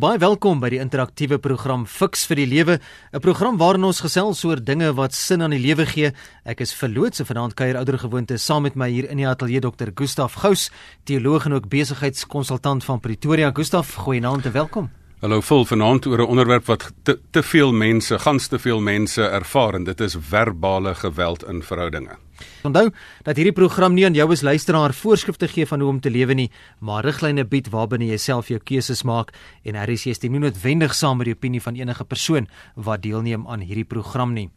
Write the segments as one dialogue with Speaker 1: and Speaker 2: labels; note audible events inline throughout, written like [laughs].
Speaker 1: Baie welkom by die interaktiewe program Fix vir die Lewe, 'n program waarin ons gesels oor dinge wat sin aan die lewe gee. Ek is verloots en vanaand kuier ouer gewoonte saam met my hier in die ateljee Dr. Gustaf Gous, teoloog en ook besigheidskonsultant van Pretoria. Gustaf, goeienaand en welkom.
Speaker 2: Hallo, vol vanaand oor 'n onderwerp wat te, te veel mense, gans te veel mense ervaar en dit is verbale geweld in verhoudinge.
Speaker 1: Onthou dat hierdie program nie aan jou as luisteraar voorskrifte gee van hoe om te lewe nie, maar riglyne bied waarbinne jy self jou keuses maak en RSC stem nie noodwendig saam met die opinie van enige persoon wat deelneem aan hierdie program nie.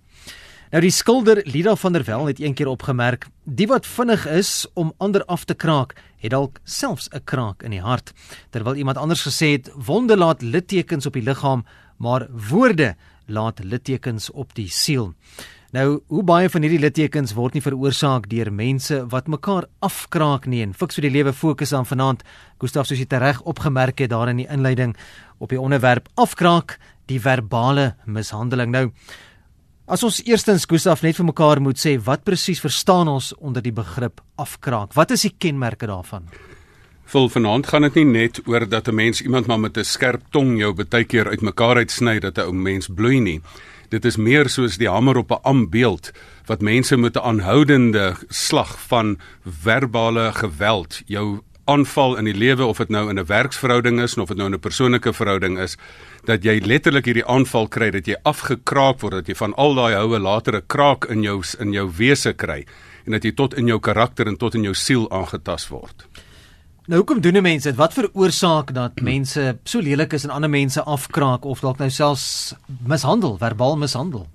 Speaker 1: Nou die skilder Lida van der Wel het eendag opgemerk, die wat vinnig is om ander af te kraak, het dalk selfs 'n kraak in die hart. Terwyl iemand anders gesê het, wonde laat littekens op die liggaam, maar woorde laat littekens op die siel. Nou, hoe baie van hierdie littekens word nie veroorsaak deur mense wat mekaar afkraak nie en fiks vir die lewe fokus aan vanaand. Gustaf soos jy reg opgemerk het daar in die inleiding op die onderwerp afkraak, die verbale mishandeling. Nou, as ons eerstens Gustaf net vir mekaar moet sê wat presies verstaan ons onder die begrip afkraak? Wat is die kenmerke daarvan?
Speaker 2: Vol vanaand gaan dit nie net oor dat 'n mens iemand maar met 'n skerp tong jou baie keer uitmekaar uitsny dat 'n ou mens bloei nie. Dit is meer soos die hamer op 'n ambeeld wat mense met 'n aanhoudende slag van verbale geweld jou aanval in die lewe of dit nou in 'n werksverhouding is of dit nou in 'n persoonlike verhouding is dat jy letterlik hierdie aanval kry dat jy afgekraak word dat jy van al daai houe later 'n kraak in jou in jou wese kry en dat jy tot in jou karakter en tot in jou siel aangetast word.
Speaker 1: Nou hoekom doen mense dit? Wat veroorsaak dat mense so lelik is en ander mense afkraak of dalk nou selfs mishandel, verbaal mishandel?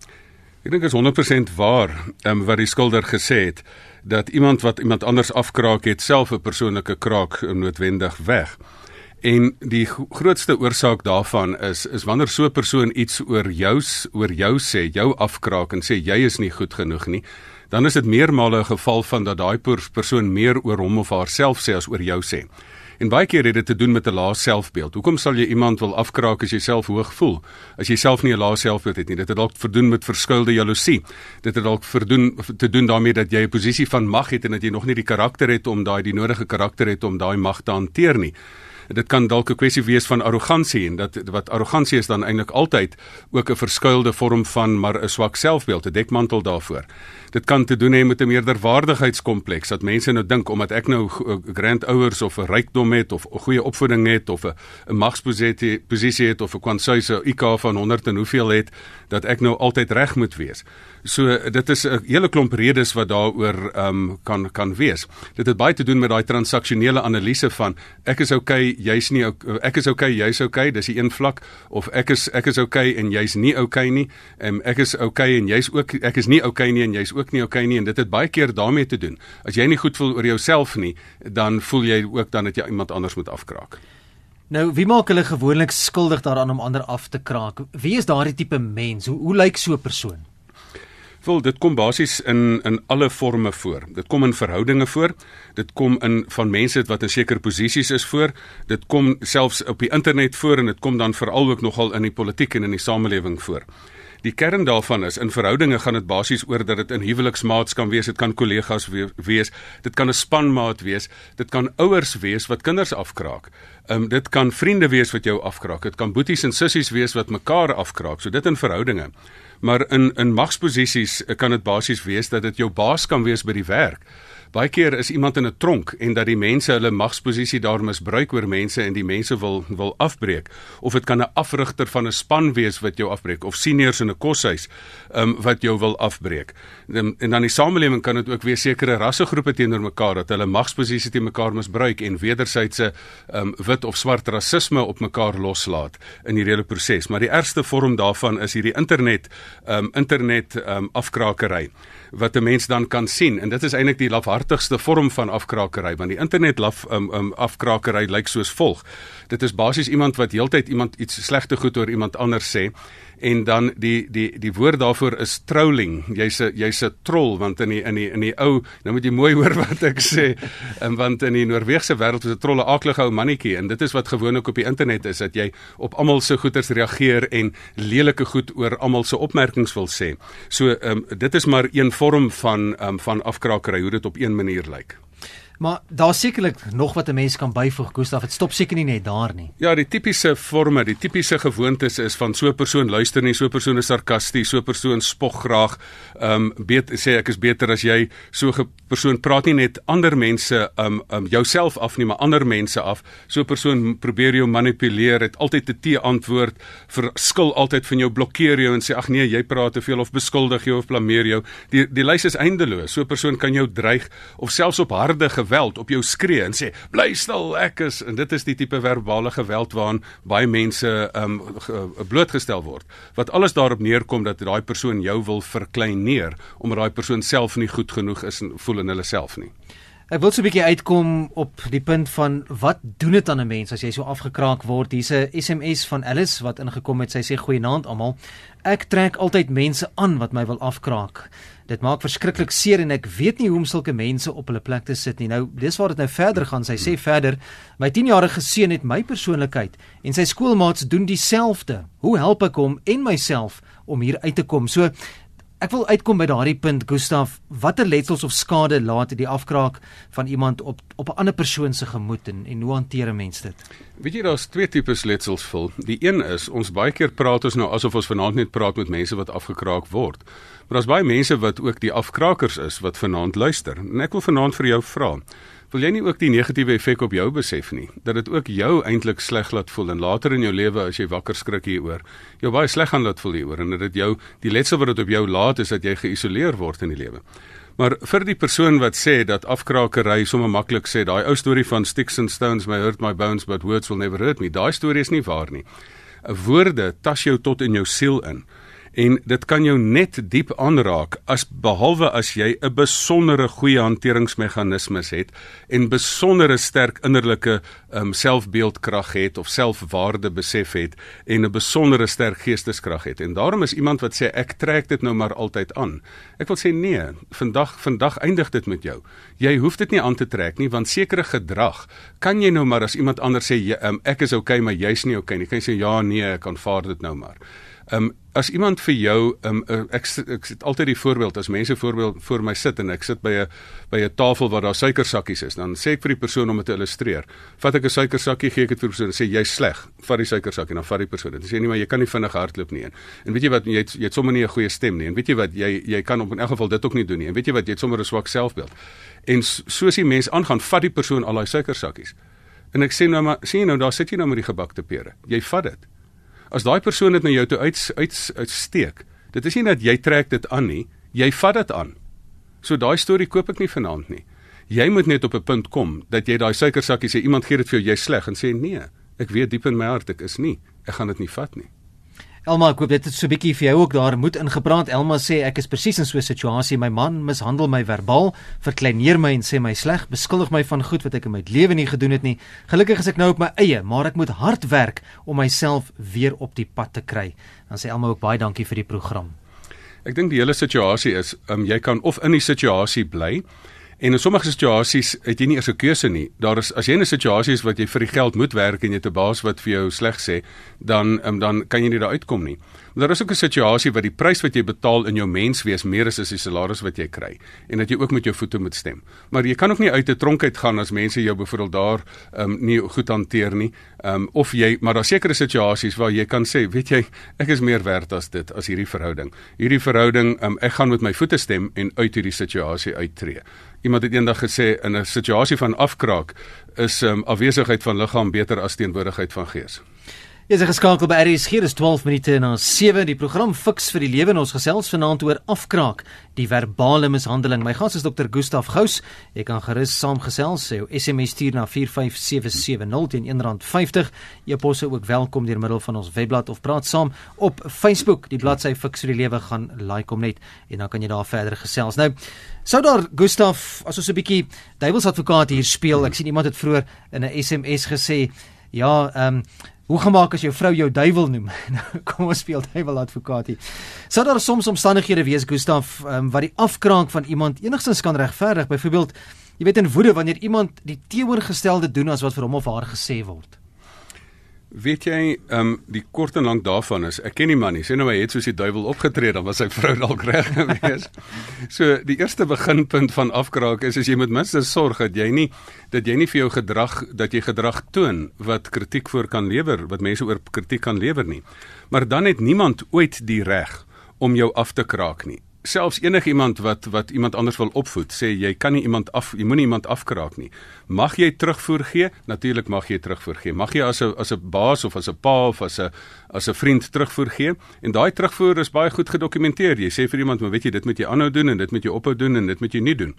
Speaker 2: Ek dink dit is 100% waar, um, wat die skilder gesê het dat iemand wat iemand anders afkraak het self 'n persoonlike kraak noodwendig weg. En die grootste oorsaak daarvan is is wanneer so 'n persoon iets oor jou oor jou sê, jou afkraak en sê jy is nie goed genoeg nie, dan is dit meermale 'n geval van dat daai persoon meer oor hom of haarself sê as oor jou sê. En baie keer het dit te doen met 'n lae selfbeeld. Hoekom sal jy iemand wil afkraak as jy self hoog voel? As jy self nie 'n lae selfbeeld het nie, dit het dalk verdoen met verskuilde jaloesie. Dit het dalk verdoen te doen daarmee dat jy 'n posisie van mag het en dat jy nog nie die karakter het om daai die nodige karakter het om daai mag te hanteer nie dit kan dalk 'n kwessie wees van arrogansie en dat wat arrogansie is dan eintlik altyd ook 'n verskuilde vorm van maar 'n swak selfbeeld, 'n dekmantel daarvoor. Dit kan te doen hê met 'n meerderwaardigheidskompleks dat mense nou dink omdat ek nou grandouers of 'n rykdom het of 'n goeie opvoeding het of 'n 'n magsposisie posisie het of 'n kwansuise IQ van 100 en hoeveel het dat ek nou altyd reg moet wees. So dit is 'n hele klomp redes wat daaroor ehm um, kan kan wees. Dit het baie te doen met daai transaksionele analise van ek is okay, jy's nie ek is okay, jy's okay, dis 'n een vlak of ek is ek is okay en jy's nie okay nie. Ehm ek is okay en jy's ook ek is nie okay nie en jy's ook nie okay nie en dit het baie keer daarmee te doen. As jy nie goed voel oor jouself nie, dan voel jy ook dan dat jy iemand anders moet afkraak.
Speaker 1: Nou, wie maak hulle gewoonlik skuldig daaraan om ander af te kraak? Wie is daardie tipe mens? Hoe hoe lyk so 'n persoon?
Speaker 2: Wel, dit kom basies in in alle forme voor. Dit kom in verhoudinge voor. Dit kom in van mense wat in sekere posisies is voor. Dit kom selfs op die internet voor en dit kom dan veral ook nogal in die politiek en in die samelewing voor. Die kern daarvan is in verhoudinge gaan dit basies oor dat dit in huweliksmaats kan wees, dit kan kollegas wees, dit kan 'n spanmaat wees, dit kan ouers wees wat kinders afkraak. Ehm um, dit kan vriende wees wat jou afkraak. Dit kan boeties en sissies wees wat mekaar afkraak. So dit in verhoudinge. Maar in in magsposisies kan dit basies wees dat dit jou baas kan wees by die werk. Baie keer is iemand in 'n tronk en dat die mense hulle magsposisie daar misbruik oor mense en die mense wil wil afbreek of dit kan 'n afrigter van 'n span wees wat jou afbreek of seniors in 'n koshuis um, wat jou wil afbreek. En, en dan die samelewing kan dit ook weer sekere rassegroepe teenoor mekaar dat hulle magsposisie te mekaar misbruik en wederwysige um, wit of swart rasisme op mekaar loslaat in hierdie hele proses. Maar die ergste vorm daarvan is hierdie internet um, internet um, afkrakery wat 'n mens dan kan sien. En dit is eintlik die lafhartigste vorm van afkrakery want die internet laf um, um, afkrakery lyk soos volg. Dit is basies iemand wat heeltyd iemand iets slegte goed oor iemand anders sê en dan die die die woord daarvoor is trolling. Jy's 'n jy's 'n troll want in die in die in die ou, nou moet jy mooi hoor wat ek sê. En want in die Noorse wêreld is 'n trolle aaklige ou mannetjie en dit is wat gewoonlik op die internet is dat jy op almal se goeters reageer en lelike goed oor almal se opmerkings wil sê. So ehm um, dit is maar een vorm van ehm um, van afkrakery hoe dit op een manier lyk.
Speaker 1: Maar daar's sekerlik nog wat 'n mens kan byvoeg, Gustaf. Dit stop seker nie net daar nie.
Speaker 2: Ja, die tipiese forme, die tipiese gewoontes is van so 'n persoon luister nie, so 'n persoon is sarkasties, so 'n persoon spog graag. Ehm um, weet sê ek is beter as jy. So 'n persoon praat nie net ander mense ehm um, um, jouself af nie, maar ander mense af. So 'n persoon probeer jou manipuleer, het altyd 'n T-antwoord, verskil altyd van jou, blokkeer jou en sê ag nee, jy praat te veel of beskuldig jou of blameer jou. Die die lys is eindeloos. So 'n persoon kan jou dreig of selfs op harde geweld op jou skree en sê bly stil ek is en dit is die tipe verbale geweld waaraan baie mense um blootgestel word wat alles daarop neerkom dat daai persoon jou wil verklein neer omdat daai persoon self nie goed genoeg is en voel in hulle self nie
Speaker 1: Ek wil so 'n bietjie uitkom op die punt van wat doen dit aan 'n mens as jy so afgekraak word. Hier's 'n SMS van Alice wat ingekom het. Sy sê goeienaand almal. Ek trek altyd mense aan wat my wil afkraak. Dit maak verskriklik seer en ek weet nie hoe om sulke mense op hulle plek te sit nie. Nou, dis waar dit nou verder gaan. Sy sê verder, my 10-jarige seun het my persoonlikheid en sy skoolmaats doen dieselfde. Hoe help ek hom en myself om hier uit te kom? So Ek wil uitkom by daardie punt Gustaf, watter letsels of skade laat die afkraak van iemand op op 'n ander persoon se gemoed en en hoe hanteer 'n mens dit?
Speaker 2: Weet jy daar's twee tipes letsels vol. Die een is ons baie keer praat ons nou asof ons vanaand net praat met mense wat afgekraak word. Maar daar's baie mense wat ook die afkrakers is wat vanaand luister. En ek wil vanaand vir jou vra Wil jy nie ook die negatiewe effek op jou besef nie? Dat dit ook jou eintlik sleg laat voel en later in jou lewe as jy wakker skrik hieroor, jou baie sleg gaan laat voel hieroor en dat dit jou die letsel wat dit op jou laat is dat jy geïsoleer word in die lewe. Maar vir die persoon wat sê dat afkrakery sommer maklik sê, daai ou storie van sticks and stones may hurt my bones but words will never hurt me, daai storie is nie waar nie. 'n Woorde tas jou tot in jou siel in en dit kan jou net diep aanraak as behalwe as jy 'n besondere goeie hanteringsmeganismes het en besondere sterk innerlike um, selfbeeldkrag het of selfwaarde besef het en 'n besondere sterk geesteskrag het. En daarom is iemand wat sê ek trek dit nou maar altyd aan. Ek wil sê nee, vandag vandag eindig dit met jou. Jy hoef dit nie aan te trek nie want sekere gedrag kan jy nou maar as iemand anders sê jy, um, ek is okay maar jy's nie okay nie. Kan jy sê ja nee, ek aanvaar dit nou maar. Ehm um, as iemand vir jou ehm um, ek ek sit altyd die voorbeeld as mense voorbeeld voor my sit en ek sit by 'n by 'n tafel waar daar suikersakkies is, dan sê ek vir die persoon om dit te illustreer. Vat ek 'n suikersakkie, gee ek dit vir die persoon en sê jy's sleg. Vat die suikersakkie dan vat die persoon dit. Sê nee, maar jy kan nie vinnig hardloop nie. En weet jy wat jy het, jy het sommer nie 'n goeie stem nie. En weet jy wat jy jy kan op in elk geval dit ook nie doen nie. En weet jy wat jy het sommer 'n swak selfbeeld. En soos die mens aangaan, vat die persoon al daai suikersakkies. En ek sê nou maar sien jy nou daar sit jy nou met die gebakte pere. Jy vat dit. As daai persoon dit na jou toe uit uit uitsteek, dit is nie dat jy trek dit aan nie, jy vat dit aan. So daai storie koop ek nie vanaand nie. Jy moet net op 'n punt kom dat jy daai suikersakkie sê iemand gee dit vir jou, jy's sleg en sê nee, ek weet diep in my hart ek is nie. Ek gaan dit nie vat nie.
Speaker 1: Elma, ek hoop dit het so 'n bietjie vir jou ook daar moed ingepraat. Elma sê ek is presies in so 'n situasie. My man mishandel my verbaal, verkleineer my en sê my sleg, beskuldig my van goed wat ek in my lewe nie gedoen het nie. Gelukkig is ek nou op my eie, maar ek moet hard werk om myself weer op die pad te kry. Dan sê Elma ook baie dankie vir die program.
Speaker 2: Ek dink die hele situasie is, um, jy kan of in die situasie bly En in sommige situasies het jy nie eers 'n keuse nie. Daar is as jy in 'n situasie is wat jy vir die geld moet werk en jy het 'n baas wat vir jou sleg sê, dan um, dan kan jy nie daar uitkom nie. Maar daar is ook 'n situasie wat die prys wat jy betaal in jou menswees meer is as die salaris wat jy kry en dat jy ook met jou voete moet stem. Maar jy kan ook nie uit 'n tronk uit gaan as mense jou byvoorbeeld daar um, nie goed hanteer nie. Um, of jy maar daar sekerre situasies waar jy kan sê, weet jy, ek is meer werd as dit as hierdie verhouding. Hierdie verhouding, um, ek gaan met my voete stem en uit hierdie situasie uittreë. Iemand het eendag gesê in 'n situasie van afkraak is um, afwesigheid van liggaam beter as teenwoordigheid van gees.
Speaker 1: Jy is geskakel by RSG, dis 12 minute na 7. Die program Fix vir die Lewe en ons gesels vanaand oor afkraak, die verbale mishandeling. My gas is Dr. Gustaf Gous. Jy kan gerus saamgesels, sê jou SMS stuur na 45770 teen R1.50. Jy posse ook welkom deur middel van ons webblad of praat saam op Facebook. Die bladsy Fix vir die Lewe gaan like hom net en dan kan jy daar verder gesels. Nou Sou daar Gustaf as ons 'n bietjie duiwelsadvokaat hier speel. Ek sien iemand het vroeër in 'n SMS gesê, ja, ehm um, Hoe gemaak as jou vrou jou duiwel noem? [laughs] Nou, kom ons speel duiwel advokaat hier. Sou daar soms omstandighede wees, Gustaf, um, wat die afkraak van iemand enigstens kan regverdig? Byvoorbeeld, jy weet in woede wanneer iemand die teenoorgestelde doen as wat vir hom of haar gesê word.
Speaker 2: Weet jy, ehm um, die kort en lank daarvan is, ek ken die man nie. Sê nou hy het soos die duiwel opgetree, dan was sy vrou dalk reg gewees. [laughs] so die eerste beginpunt van afkraak is as jy moet minstens sorg dat jy nie dat jy nie vir jou gedrag dat jy gedrag toon wat kritiek voor kan lewer, wat mense oor kritiek kan lewer nie. Maar dan het niemand ooit die reg om jou af te kraak nie selfs enigiemand wat wat iemand anders wil opvoed, sê jy kan nie iemand af jy moenie iemand afkraak nie. Mag jy terugvoer gee? Natuurlik mag jy terugvoer gee. Mag jy as 'n as 'n baas of as 'n pa of as 'n as 'n vriend terugvoer gee? En daai terugvoer is baie goed gedokumenteer. Jy sê vir iemand, "Maar weet jy, dit moet jy aanhou doen en dit moet jy ophou doen en dit moet jy nie doen."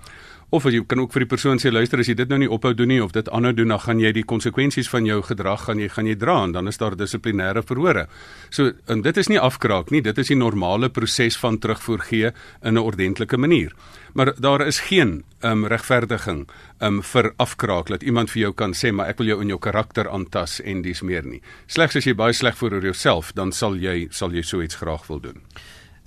Speaker 2: Of jy kan ook vir die persoon sê luister as jy dit nou nie ophou doen nie of dit aanhou doen dan gaan jy die konsekwensies van jou gedrag gaan jy gaan jy dra en dan is daar dissiplinêre verhore. So en dit is nie afkraak nie, dit is die normale proses van terugvoer gee in 'n ordentlike manier. Maar daar is geen um, regverdiging um, vir afkraak dat iemand vir jou kan sê maar ek wil jou in jou karakter aantas en dis meer nie. Slegs as jy baie sleg voel oor jouself, dan sal jy sal jy so iets graag wil doen.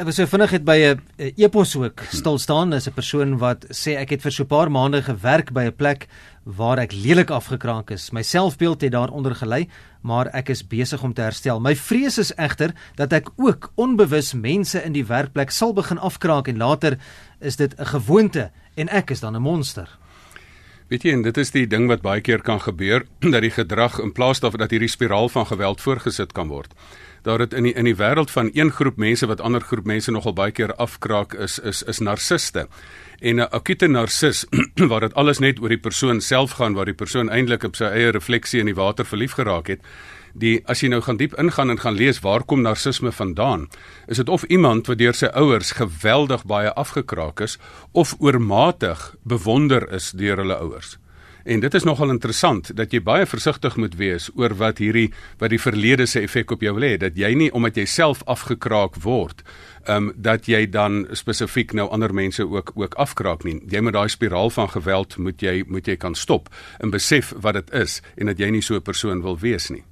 Speaker 1: Ek was so vinnig het by 'n epos ook stil staan as 'n persoon wat sê ek het vir so 'n paar maande gewerk by 'n plek waar ek lelik afgekraak is. My selfbeeld het daaronder gelei, maar ek is besig om te herstel. My vrees is egter dat ek ook onbewus mense in die werkplek sal begin afkraak en later is dit 'n gewoonte en ek is dan 'n monster.
Speaker 2: Weet jy, en dit is die ding wat baie keer kan gebeur [clears throat] dat die gedrag in plaas daarvan dat hierdie spiraal van geweld voorgesit kan word daar het in die in die wêreld van een groep mense wat ander groep mense nogal baie keer afkraak is is is narciste. En 'n akute narcis [clears throat] waar dit alles net oor die persoon self gaan waar die persoon eintlik op sy eie refleksie in die water verlief geraak het. Die as jy nou gaan diep ingaan en gaan lees waar kom narcisme vandaan, is dit of iemand wat deur sy ouers geweldig baie afgekraak is of oormatig bewonder is deur hulle ouers. En dit is nogal interessant dat jy baie versigtig moet wees oor wat hierdie wat die verlede se effek op jou wil hê dat jy nie omdat jy self afgekraak word ehm um, dat jy dan spesifiek nou ander mense ook ook afkraak nie. Jy moet daai spiraal van geweld moet jy moet jy kan stop en besef wat dit is en dat jy nie so 'n persoon wil wees nie.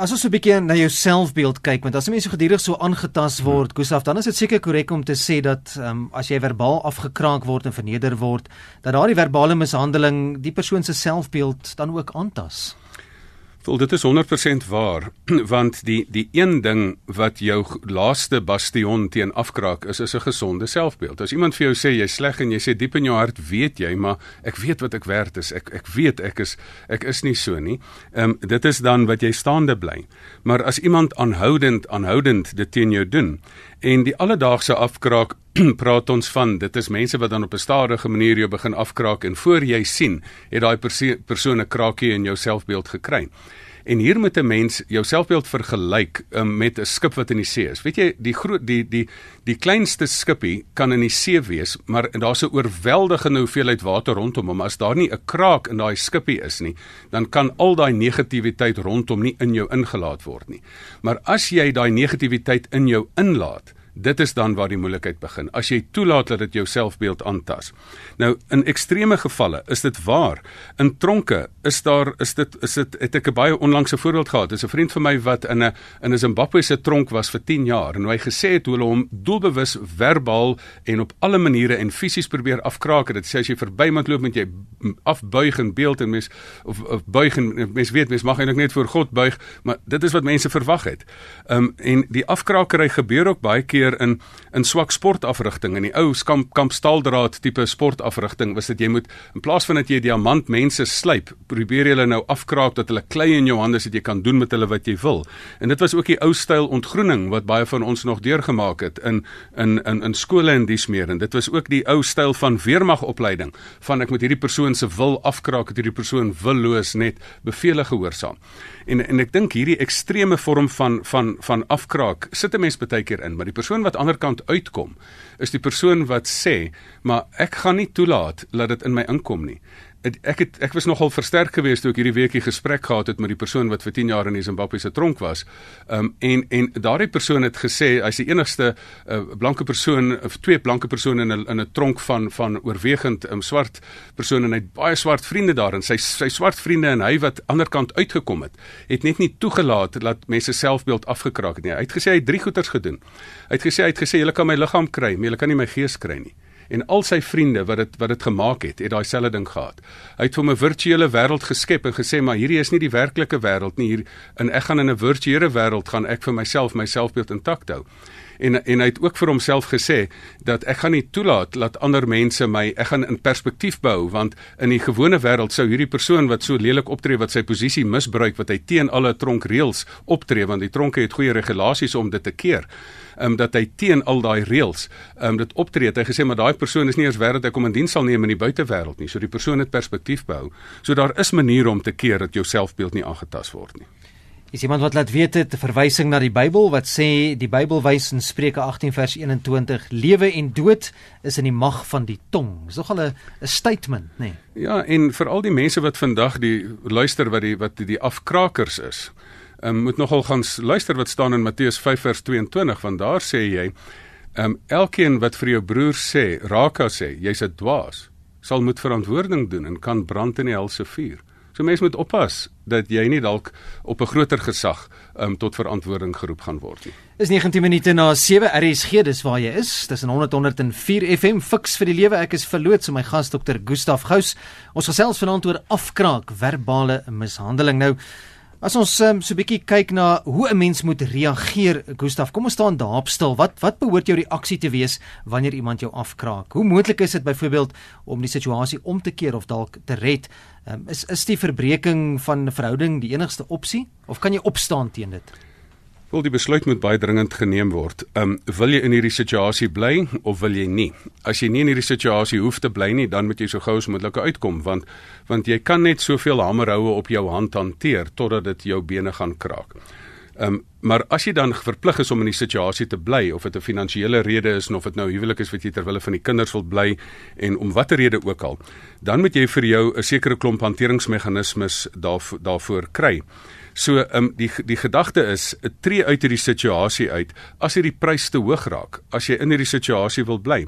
Speaker 1: As ons 'n bietjie na jou selfbeeld kyk, want as mense gedurig so aangetast hmm. word, Gustaf, dan is dit seker korrek om te sê dat um, as jy verbaal afgekraak word en verneder word, dat daardie verbale mishandeling die persoon se selfbeeld dan ook aantas.
Speaker 2: Wel dit is 100% waar [clears throat] want die die een ding wat jou laaste bastion teen afkraak is is 'n gesonde selfbeeld. As iemand vir jou sê jy's sleg en jy sê diep in jou hart weet jy maar ek weet wat ek werd is. Ek ek weet ek is ek is nie so nie. Ehm um, dit is dan wat jy staande bly. Maar as iemand aanhoudend aanhoudend dit teen jou doen en die alledaagse afkraak [clears throat] praat ons van dit is mense wat dan op 'n stadige manier jou begin afkraak en voor jy sien het daai perso persoon 'n kraakie in jou selfbeeld gekry. En hier moet 'n mens jou selfbeeld vergelyk um, met 'n skip wat in die see is. Weet jy, die groot die die die kleinste skipie kan in die see wees, maar daar's 'n oorweldigende hoeveelheid water rondom hom. As daar nie 'n kraak in daai skipie is nie, dan kan al daai negativiteit rondom nie in jou ingelaat word nie. Maar as jy daai negativiteit in jou inlaat, Dit is dan waar die moeilikheid begin. As jy toelaat dat dit jou selfbeeld aantas. Nou in ekstreme gevalle is dit waar. In tronke is daar is dit is dit het ek 'n baie onlangse voorbeeld gehad. Dis 'n vriend van my wat in 'n in 'n Zimbabwe se tronk was vir 10 jaar en hy gesê het hoe hulle hom doelbewus verbaal en op alle maniere en fisies probeer afkraak. Dit sê as jy verby iemand loop moet jy afbuig in beeld en mens of, of buig en mens weet mens mag eintlik net voor God buig, maar dit is wat mense verwag het. Ehm um, en die afkraakery gebeur ook baie keer meer in in swak sportafrigting. In die ou kamp kamp staaldraad tipe sportafrigting was dit jy moet in plaas van dat jy diamant mense slyp probeer jy hulle nou afkraak dat hulle klei in jou hande sodat jy kan doen met hulle wat jy wil. En dit was ook die ou styl ontgroening wat baie van ons nog deurgemaak het in in in in skole en dies meer. En dit was ook die ou styl van weermagopleiding van ek moet hierdie persoon se wil afkraak dat hierdie persoon willoos net bevele gehoorsaam. En en ek dink hierdie ekstreme vorm van van van afkraak sit 'n mens baie keer in maar die persoon wat aanderkant uitkom is die persoon wat sê maar ek gaan nie toelaat dat dit in my inkom nie ek het ek was nogal versterk geweest toe ek hierdie weekie gesprek gehad het met die persoon wat vir 10 jaar in die Zimbabwe se tronk was. Ehm um, en en daardie persoon het gesê hy's die enigste uh, blanke persoon of twee blanke persone in 'n in 'n tronk van van oorwegend 'n um, swart persone en hy het baie swart vriende daar en sy sy swart vriende en hy wat aanderkant uitgekom het, het net nie toegelaat dat mense selfbeeld afgekraak het nie. Hy het gesê hy het drie goeters gedoen. Hy het gesê hy het gesê julle kan my liggaam kry, maar julle kan nie my gees kry nie en al sy vriende wat dit wat dit gemaak het, het daai selfde ding gehad. Hy het vir 'n virtuele wêreld geskep en gesê maar hierdie is nie die werklike wêreld nie. Hier en ek gaan in 'n virtuele wêreld gaan ek vir myself my selfbeeld intact hou en en hy het ook vir homself gesê dat ek gaan nie toelaat dat ander mense my ek gaan in perspektief bou want in die gewone wêreld sou hierdie persoon wat so lelik optree wat sy posisie misbruik wat hy teen alle tronkreëls optree want die tronke het goeie regulasies om dit te keer um, dat hy teen al daai reëls um, dit optree. Het hy gesê maar daai persoon is nie eers werd dat ek hom in diens sal neem in die buitewêreld nie. So die persoon het perspektief behou so daar is maniere om te keer dat jou selfbeeld nie aangetast word nie
Speaker 1: Is iemand wat laat weet het verwysing na die Bybel wat sê die Bybel wys in Spreuke 18 vers 21 lewe en dood is in die mag van die tong. Dis nogal 'n 'n statement, nê? Nee.
Speaker 2: Ja, en vir al die mense wat vandag die luister wat die wat die, die afkrakers is, um, moet nogal gaan luister wat staan in Matteus 5 vers 22 want daar sê jy um, elkeen wat vir jou broer sê, Raka sê, jy's 'n dwaas, sal moet verantwoording doen en kan brand in die hel se vuur. So mense moet oppas dat jy nie dalk op 'n groter gesag um, tot verantwoording geroep gaan word nie.
Speaker 1: Is 19 minute na 7 RSG dis waar jy is. Dis in 100 104 FM fiks vir die lewe. Ek is verloots met my gas Dr. Gustaf Gous. Ons gesels vanaand oor afkraak, verbale mishandeling. Nou As ons um, so 'n bietjie kyk na hoe 'n mens moet reageer, Gustaf, kom ons staan daarop stil. Wat wat behoort jou reaksie te wees wanneer iemand jou afkraak? Hoe moontlik is dit byvoorbeeld om die situasie om te keer of dalk te red? Um, is is die verbreeking van 'n verhouding die enigste opsie of kan jy opstaan teen dit?
Speaker 2: Wel die besluit moet baie dringend geneem word. Ehm um, wil jy in hierdie situasie bly of wil jy nie? As jy nie in hierdie situasie hoef te bly nie, dan moet jy so gou as moontlik uitkom want want jy kan net soveel hamerhoue op jou hand hanteer totdat dit jou bene gaan kraak. Ehm um, maar as jy dan verplig is om in die situasie te bly of dit 'n finansiële rede is of dit nou huwelik is wat jy ter wille van die kinders wil bly en om watter rede ook al, dan moet jy vir jou 'n sekere klomp hanteringsmeganismes daarvoor daarvoor kry. So ehm um, die die gedagte is tree uit hierdie situasie uit as jy die prys te hoog raak as jy in hierdie situasie wil bly.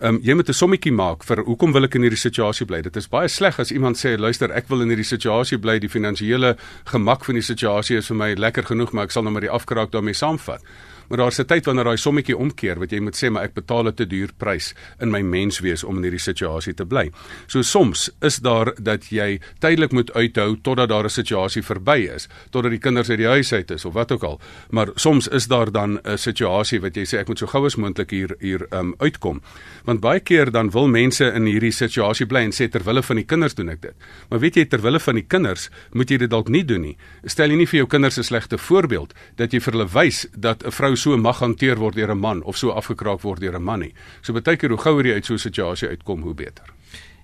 Speaker 2: Ehm um, jy moet 'n sommetjie maak vir hoekom wil ek in hierdie situasie bly? Dit is baie sleg as iemand sê luister ek wil in hierdie situasie bly, die finansiële gemak van die situasie is vir my lekker genoeg, maar ek sal nou maar die afkraak daarmee saamvat. Maar daar's 'n tyd wanneer daai sommetjie omkeer wat jy moet sê maar ek betaal 'n te duur prys in my menswees om in hierdie situasie te bly. So soms is daar dat jy tydelik moet uithou totdat daar 'n situasie verby is, totdat die kinders uit die huis uit is of wat ook al. Maar soms is daar dan 'n situasie wat jy sê ek moet so gou as moontlik hier hier um uitkom. Want baie keer dan wil mense in hierdie situasie bly en sê ter wille van die kinders doen ek dit. Maar weet jy ter wille van die kinders moet jy dit dalk nie doen nie. Stel jy nie vir jou kinders 'n slegte voorbeeld dat jy vir hulle wys dat 'n vrou so mag hanteer word deur 'n man of so afgekraak word deur 'n man nie. So baie keer hoe gouer jy uit so 'n situasie uitkom, hoe beter.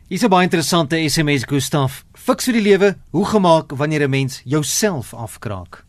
Speaker 1: Hier's 'n baie interessante SMS Gustaf. Fiks vir die lewe, hoe gemaak wanneer 'n mens jouself afkraak?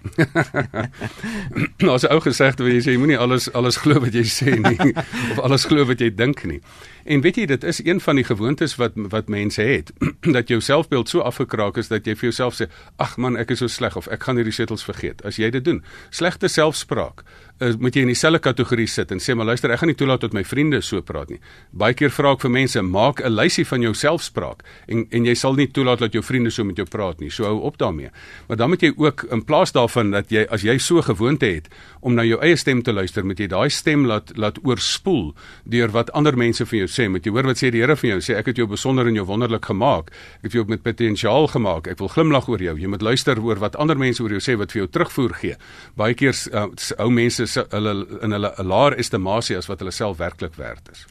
Speaker 1: [laughs]
Speaker 2: as 'n ou gesegde wat jy sê jy moenie alles alles glo wat jy sê nie [laughs] of alles glo wat jy dink nie. En weet jy dit is een van die gewoontes wat wat mense het [clears throat] dat jou selfbeeld so afgekraak is dat jy vir jouself sê ag man ek is so sleg of ek gaan hierdie setels vergeet. As jy dit doen, slegte selfspraak, is moet jy in dieselfde kategorie sit en sê maar luister ek gaan nie toelaat dat my vriende so praat nie. Baie keer vra ek vir mense maak 'n lysie van jou selfspraak en en jy sal nie toelaat dat jou vriende so met jou praat nie. So hou op daarmee. Maar dan moet jy ook in plaas daarvan dat jy as jy so gewoonte het om na jou eie stem te luister, moet jy daai stem laat laat oorspoel deur wat ander mense vir jou sê, moet jy hoor wat sê die Here vir jou? Sê ek het jou besonder en jou wonderlik gemaak. Ek het jou met potensiaal gemaak. Ek wil glimlag oor jou. Jy moet luister oor wat ander mense oor jou sê wat vir jou terugvoer gee. Baie keer uh, ou mense hulle in hulle 'n laer estimasie as wat hulle self werklik werd is.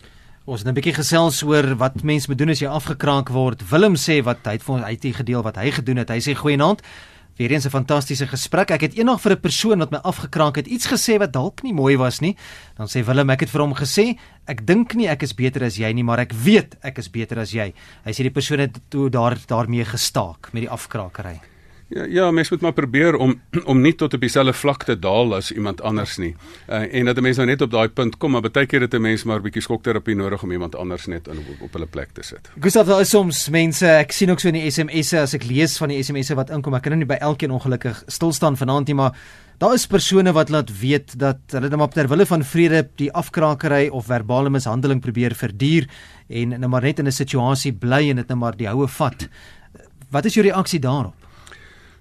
Speaker 1: Ons het 'n bietjie gesels oor wat mense moet doen as jy afgekraak word. Willem sê wat hy het vir ons uit die gedeel wat hy gedoen het. Hy sê goeienaand. Weer eens 'n fantastiese gesprek. Ek het eendag vir 'n persoon wat my afgekraak het iets gesê wat dalk nie mooi was nie. Dan sê Willem, ek het vir hom gesê, ek dink nie ek is beter as jy nie, maar ek weet ek is beter as jy. Hy sê die persoon het toe daar daarmee gestaak met die afkraakery.
Speaker 2: Ja, ja, mens moet maar probeer om [clears throat] om nie tot op dieselfde vlak te daal as iemand anders nie. Uh, en dat 'n mens nou net op daai punt kom, maar baie keer het 'n mens maar 'n bietjie skokterapie nodig om iemand anders net in op, op hulle plek te sit.
Speaker 1: Gustav, daar is soms mense, ek sien ook so in die SMS'e as ek lees van die SMS'e wat inkom, ek kan nou nie by elkeen ongelukkig stil staan vanaand nie, maar daar is persone wat laat weet dat hulle net maar ter wille van vrede die afkrakery of verbale mishandeling probeer verduur en net maar net in 'n situasie bly en dit net maar die houe vat. Wat is jou reaksie daarop?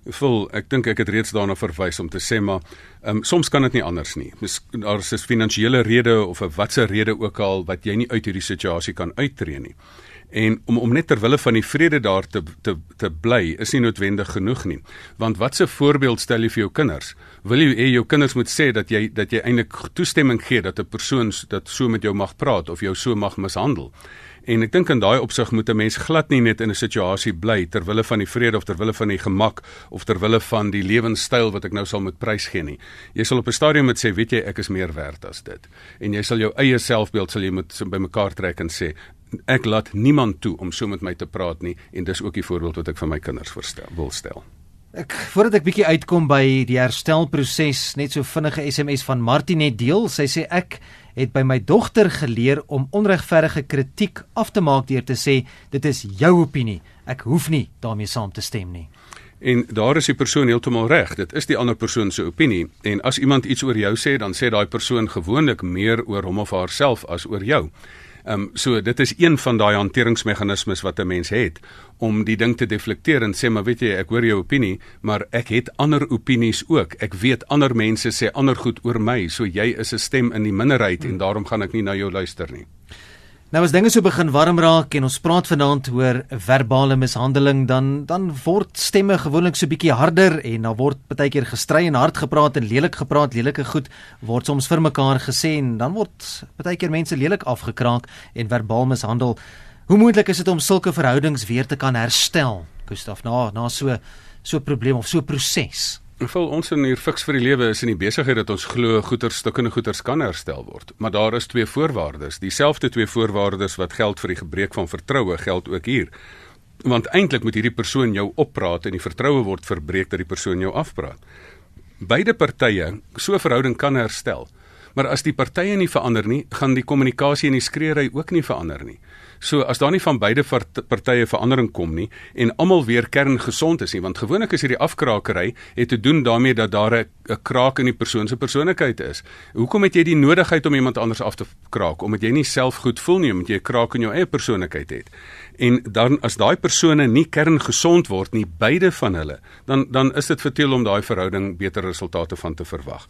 Speaker 2: Vul, ek dink ek het reeds daarna verwys om te sê maar um, soms kan dit nie anders nie. Daar is 'n finansiële rede of 'n watse rede ook al wat jy nie uit hierdie situasie kan uittreë nie. En om om net ter wille van die vrede daar te te te bly is nie noodwendig genoeg nie. Want watse voorbeeld stel jy vir jou kinders? Wil jy hê jou kinders moet sê dat jy dat jy eintlik toestemming gee dat 'n persoon dat so met jou mag praat of jou so mag mishandel en ek dink in daai opsig moet 'n mens glad nie net in 'n situasie bly ter wille van die vrede of ter wille van die gemak of ter wille van die lewenstyl wat ek nou sal moet prys gee nie. Jy sal op 'n stadium moet sê weet jy ek is meer werd as dit. En jy sal jou eie selfbeeld sal jy moet bymekaar trek en sê ek laat niemand toe om so met my te praat nie. En dis ook die voorbeeld wat ek vir my kinders voorstel wil stel.
Speaker 1: Ek voordat ek bietjie uitkom by die herstelproses, net so vinnige SMS van Martinet deel. Sy sê ek het by my dogter geleer om onregverdige kritiek af te maak deur te sê dit is jou opinie. Ek hoef nie daarmee saam te stem nie.
Speaker 2: En daar is die persoon heeltemal reg. Dit is die ander persoon se opinie en as iemand iets oor jou sê, dan sê daai persoon gewoonlik meer oor hom of haarself as oor jou. Ehm um, so dit is een van daai hanteringsmeganismes wat 'n mens het om die ding te deflekteer en sê maar weet jy ek hoor jou opinie maar ek het ander opinies ook. Ek weet ander mense sê ander goed oor my. So jy is 'n stem in die minderheid en daarom gaan ek nie na jou luister nie.
Speaker 1: Nou as dinge so begin warm raak en ons praat vanaand oor verbale mishandeling dan dan word stemme gewoonlik so bietjie harder en dan word baie keer gestry en hard gepraat en lelik gepraat, lelike goed word soms vir mekaar gesê en dan word baie keer mense lelik afgekraak en verbaal mishandel. Hoe moontlik is dit om sulke verhoudings weer te kan herstel? Gustaf, na na so so 'n probleem of so 'n proses.
Speaker 2: Vol ons in hier fiks vir die lewe is in die besigheid dat ons glo goeder stukkende goeders kan herstel word. Maar daar is twee voorwaardes. Dieselfde twee voorwaardes wat geld vir die gebreek van vertroue geld ook hier. Want eintlik moet hierdie persoon jou oppraat en die vertroue word verbreek dat die persoon jou afpraat. Beide partye so 'n verhouding kan herstel. Maar as die partye nie verander nie, gaan die kommunikasie en die skreeery ook nie verander nie. So as daar nie van beide partye verandering kom nie en almal weer kerngesond is nie, want gewoonlik is hierdie afkraakery het te doen daarmee dat daar 'n kraak in die persoon se persoonlikheid is. Hoekom het jy die nodigheid om iemand anders af te kraak? Omdat jy nie self goed voel nie, omdat jy 'n kraak in jou eie persoonlikheid het. En dan as daai persone nie kerngesond word nie, beide van hulle, dan dan is dit vertel om daai verhouding beter resultate van te verwag.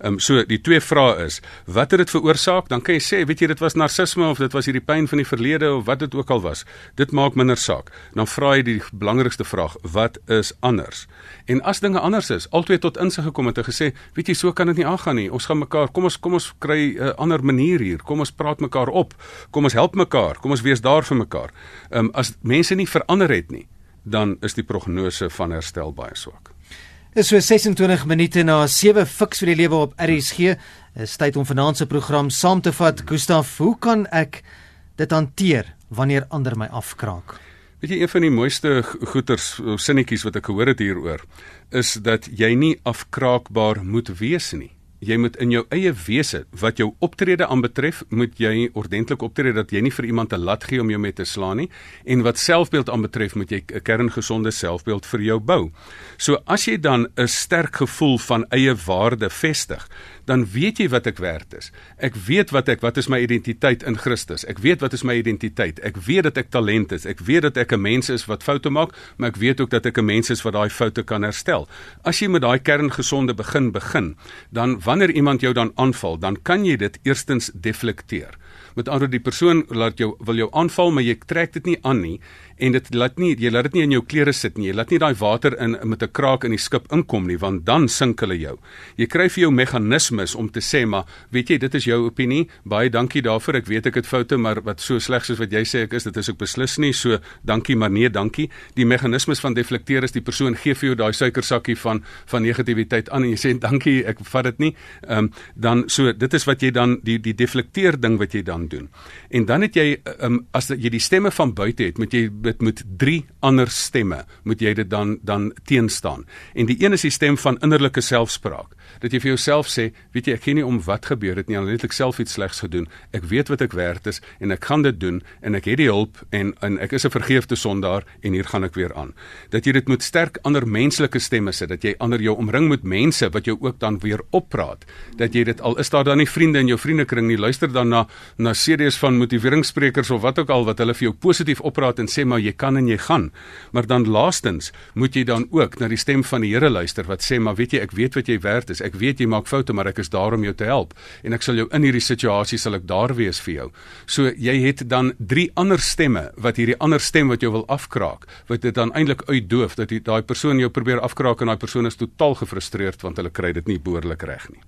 Speaker 2: Ehm um, so die twee vrae is, wat het dit veroorsaak? Dan kan jy sê, weet jy, dit was narcisme of dit was hierdie pyn van die verlede of wat dit ook al was. Dit maak minder saak. Dan vra jy die belangrikste vraag, wat is anders? En as dinge anders is, albei tot insig gekom het en gesê, weet jy, so kan dit nie aangaan nie. Ons gaan mekaar, kom ons kom ons kry 'n uh, ander manier hier. Kom ons praat mekaar op. Kom ons help mekaar. Kom ons wees daar vir mekaar. Ehm um, as mense nie verander het nie, dan is die prognose van herstel baie swak.
Speaker 1: Is so 26 minute na 7 fiks vir die lewe op RSG. Is tyd om vanaand se program saam te vat. Gustaf, hoe kan ek dit hanteer wanneer ander my afkraak.
Speaker 2: Weet jy een van die mooiste goeters sinnetjies wat ek gehoor het hieroor is dat jy nie afkraakbaar moet wees nie jy moet in jou eie wese wat jou optrede aanbetref, moet jy ordentlik optree dat jy nie vir iemand 'n lat gee om jou mee te slaan nie en wat selfbeeld aanbetref moet jy 'n kerngesonde selfbeeld vir jou bou. So as jy dan 'n sterk gevoel van eie waarde vestig, dan weet jy wat ek werd is. Ek weet wat ek wat is my identiteit in Christus. Ek weet wat is my identiteit. Ek weet dat ek talent is. Ek weet dat ek 'n mens is wat foute maak, maar ek weet ook dat ek 'n mens is wat daai foute kan herstel. As jy met daai kerngesonde begin begin, dan wanneer iemand jou dan aanval, dan kan jy dit eerstens deflekteer. Met ander die persoon laat jou wil jou aanval, maar jy trek dit nie aan nie en dit laat nie jy laat dit nie in jou klere sit nie. Jy laat nie daai water in met 'n kraak in die skip inkom nie, want dan sink hulle jou. Jy kry vir jou meganismes om te sê maar, weet jy, dit is jou opinie. Baie dankie daarvoor. Ek weet ek het foute, maar wat so sleg soos wat jy sê ek is, dit is ek beslis nie. So, dankie, maar nee, dankie. Die meganismes van deflekteer is die persoon gee vir jou daai suikersakkie van van negativiteit aan en jy sê dankie, ek vat dit nie. Ehm um, dan so dit is wat jy dan die die deflekteer ding wat jy dan doen. En dan het jy um, as jy die stemme van buite het, moet jy dit moet drie ander stemme moet jy dit dan dan teenstaan. En die een is die stem van innerlike selfspraak. Dat jy vir jouself sê, weet jy, ek gee nie om wat gebeur het nie, al het ek self iets slegs gedoen. Ek weet wat ek werd is en ek gaan dit doen en ek het die hulp en en ek is 'n vergeefte sondaar en hier gaan ek weer aan. Dat jy dit moet sterk ander menslike stemme sê, dat jy ander jou omring met mense wat jou ook dan weer oppraat. Dat jy dit al is daar dan nie vriende in jou vriendekring nie, luister dan na na series van motiveringssprekers of wat ook al wat hulle vir jou positief opraat en sê maar jy kan en jy gaan. Maar dan laastens moet jy dan ook na die stem van die Here luister wat sê maar weet jy ek weet wat jy werd is. Ek weet jy maak foute maar ek is daar om jou te help en ek sal jou in hierdie situasie sal ek daar wees vir jou. So jy het dan drie ander stemme wat hierdie ander stem wat jou wil afkraak, wat dit dan eintlik uitdoof dat daai persoon jou probeer afkraak en daai persoon is totaal gefrustreerd want hulle kry dit nie behoorlik reg nie.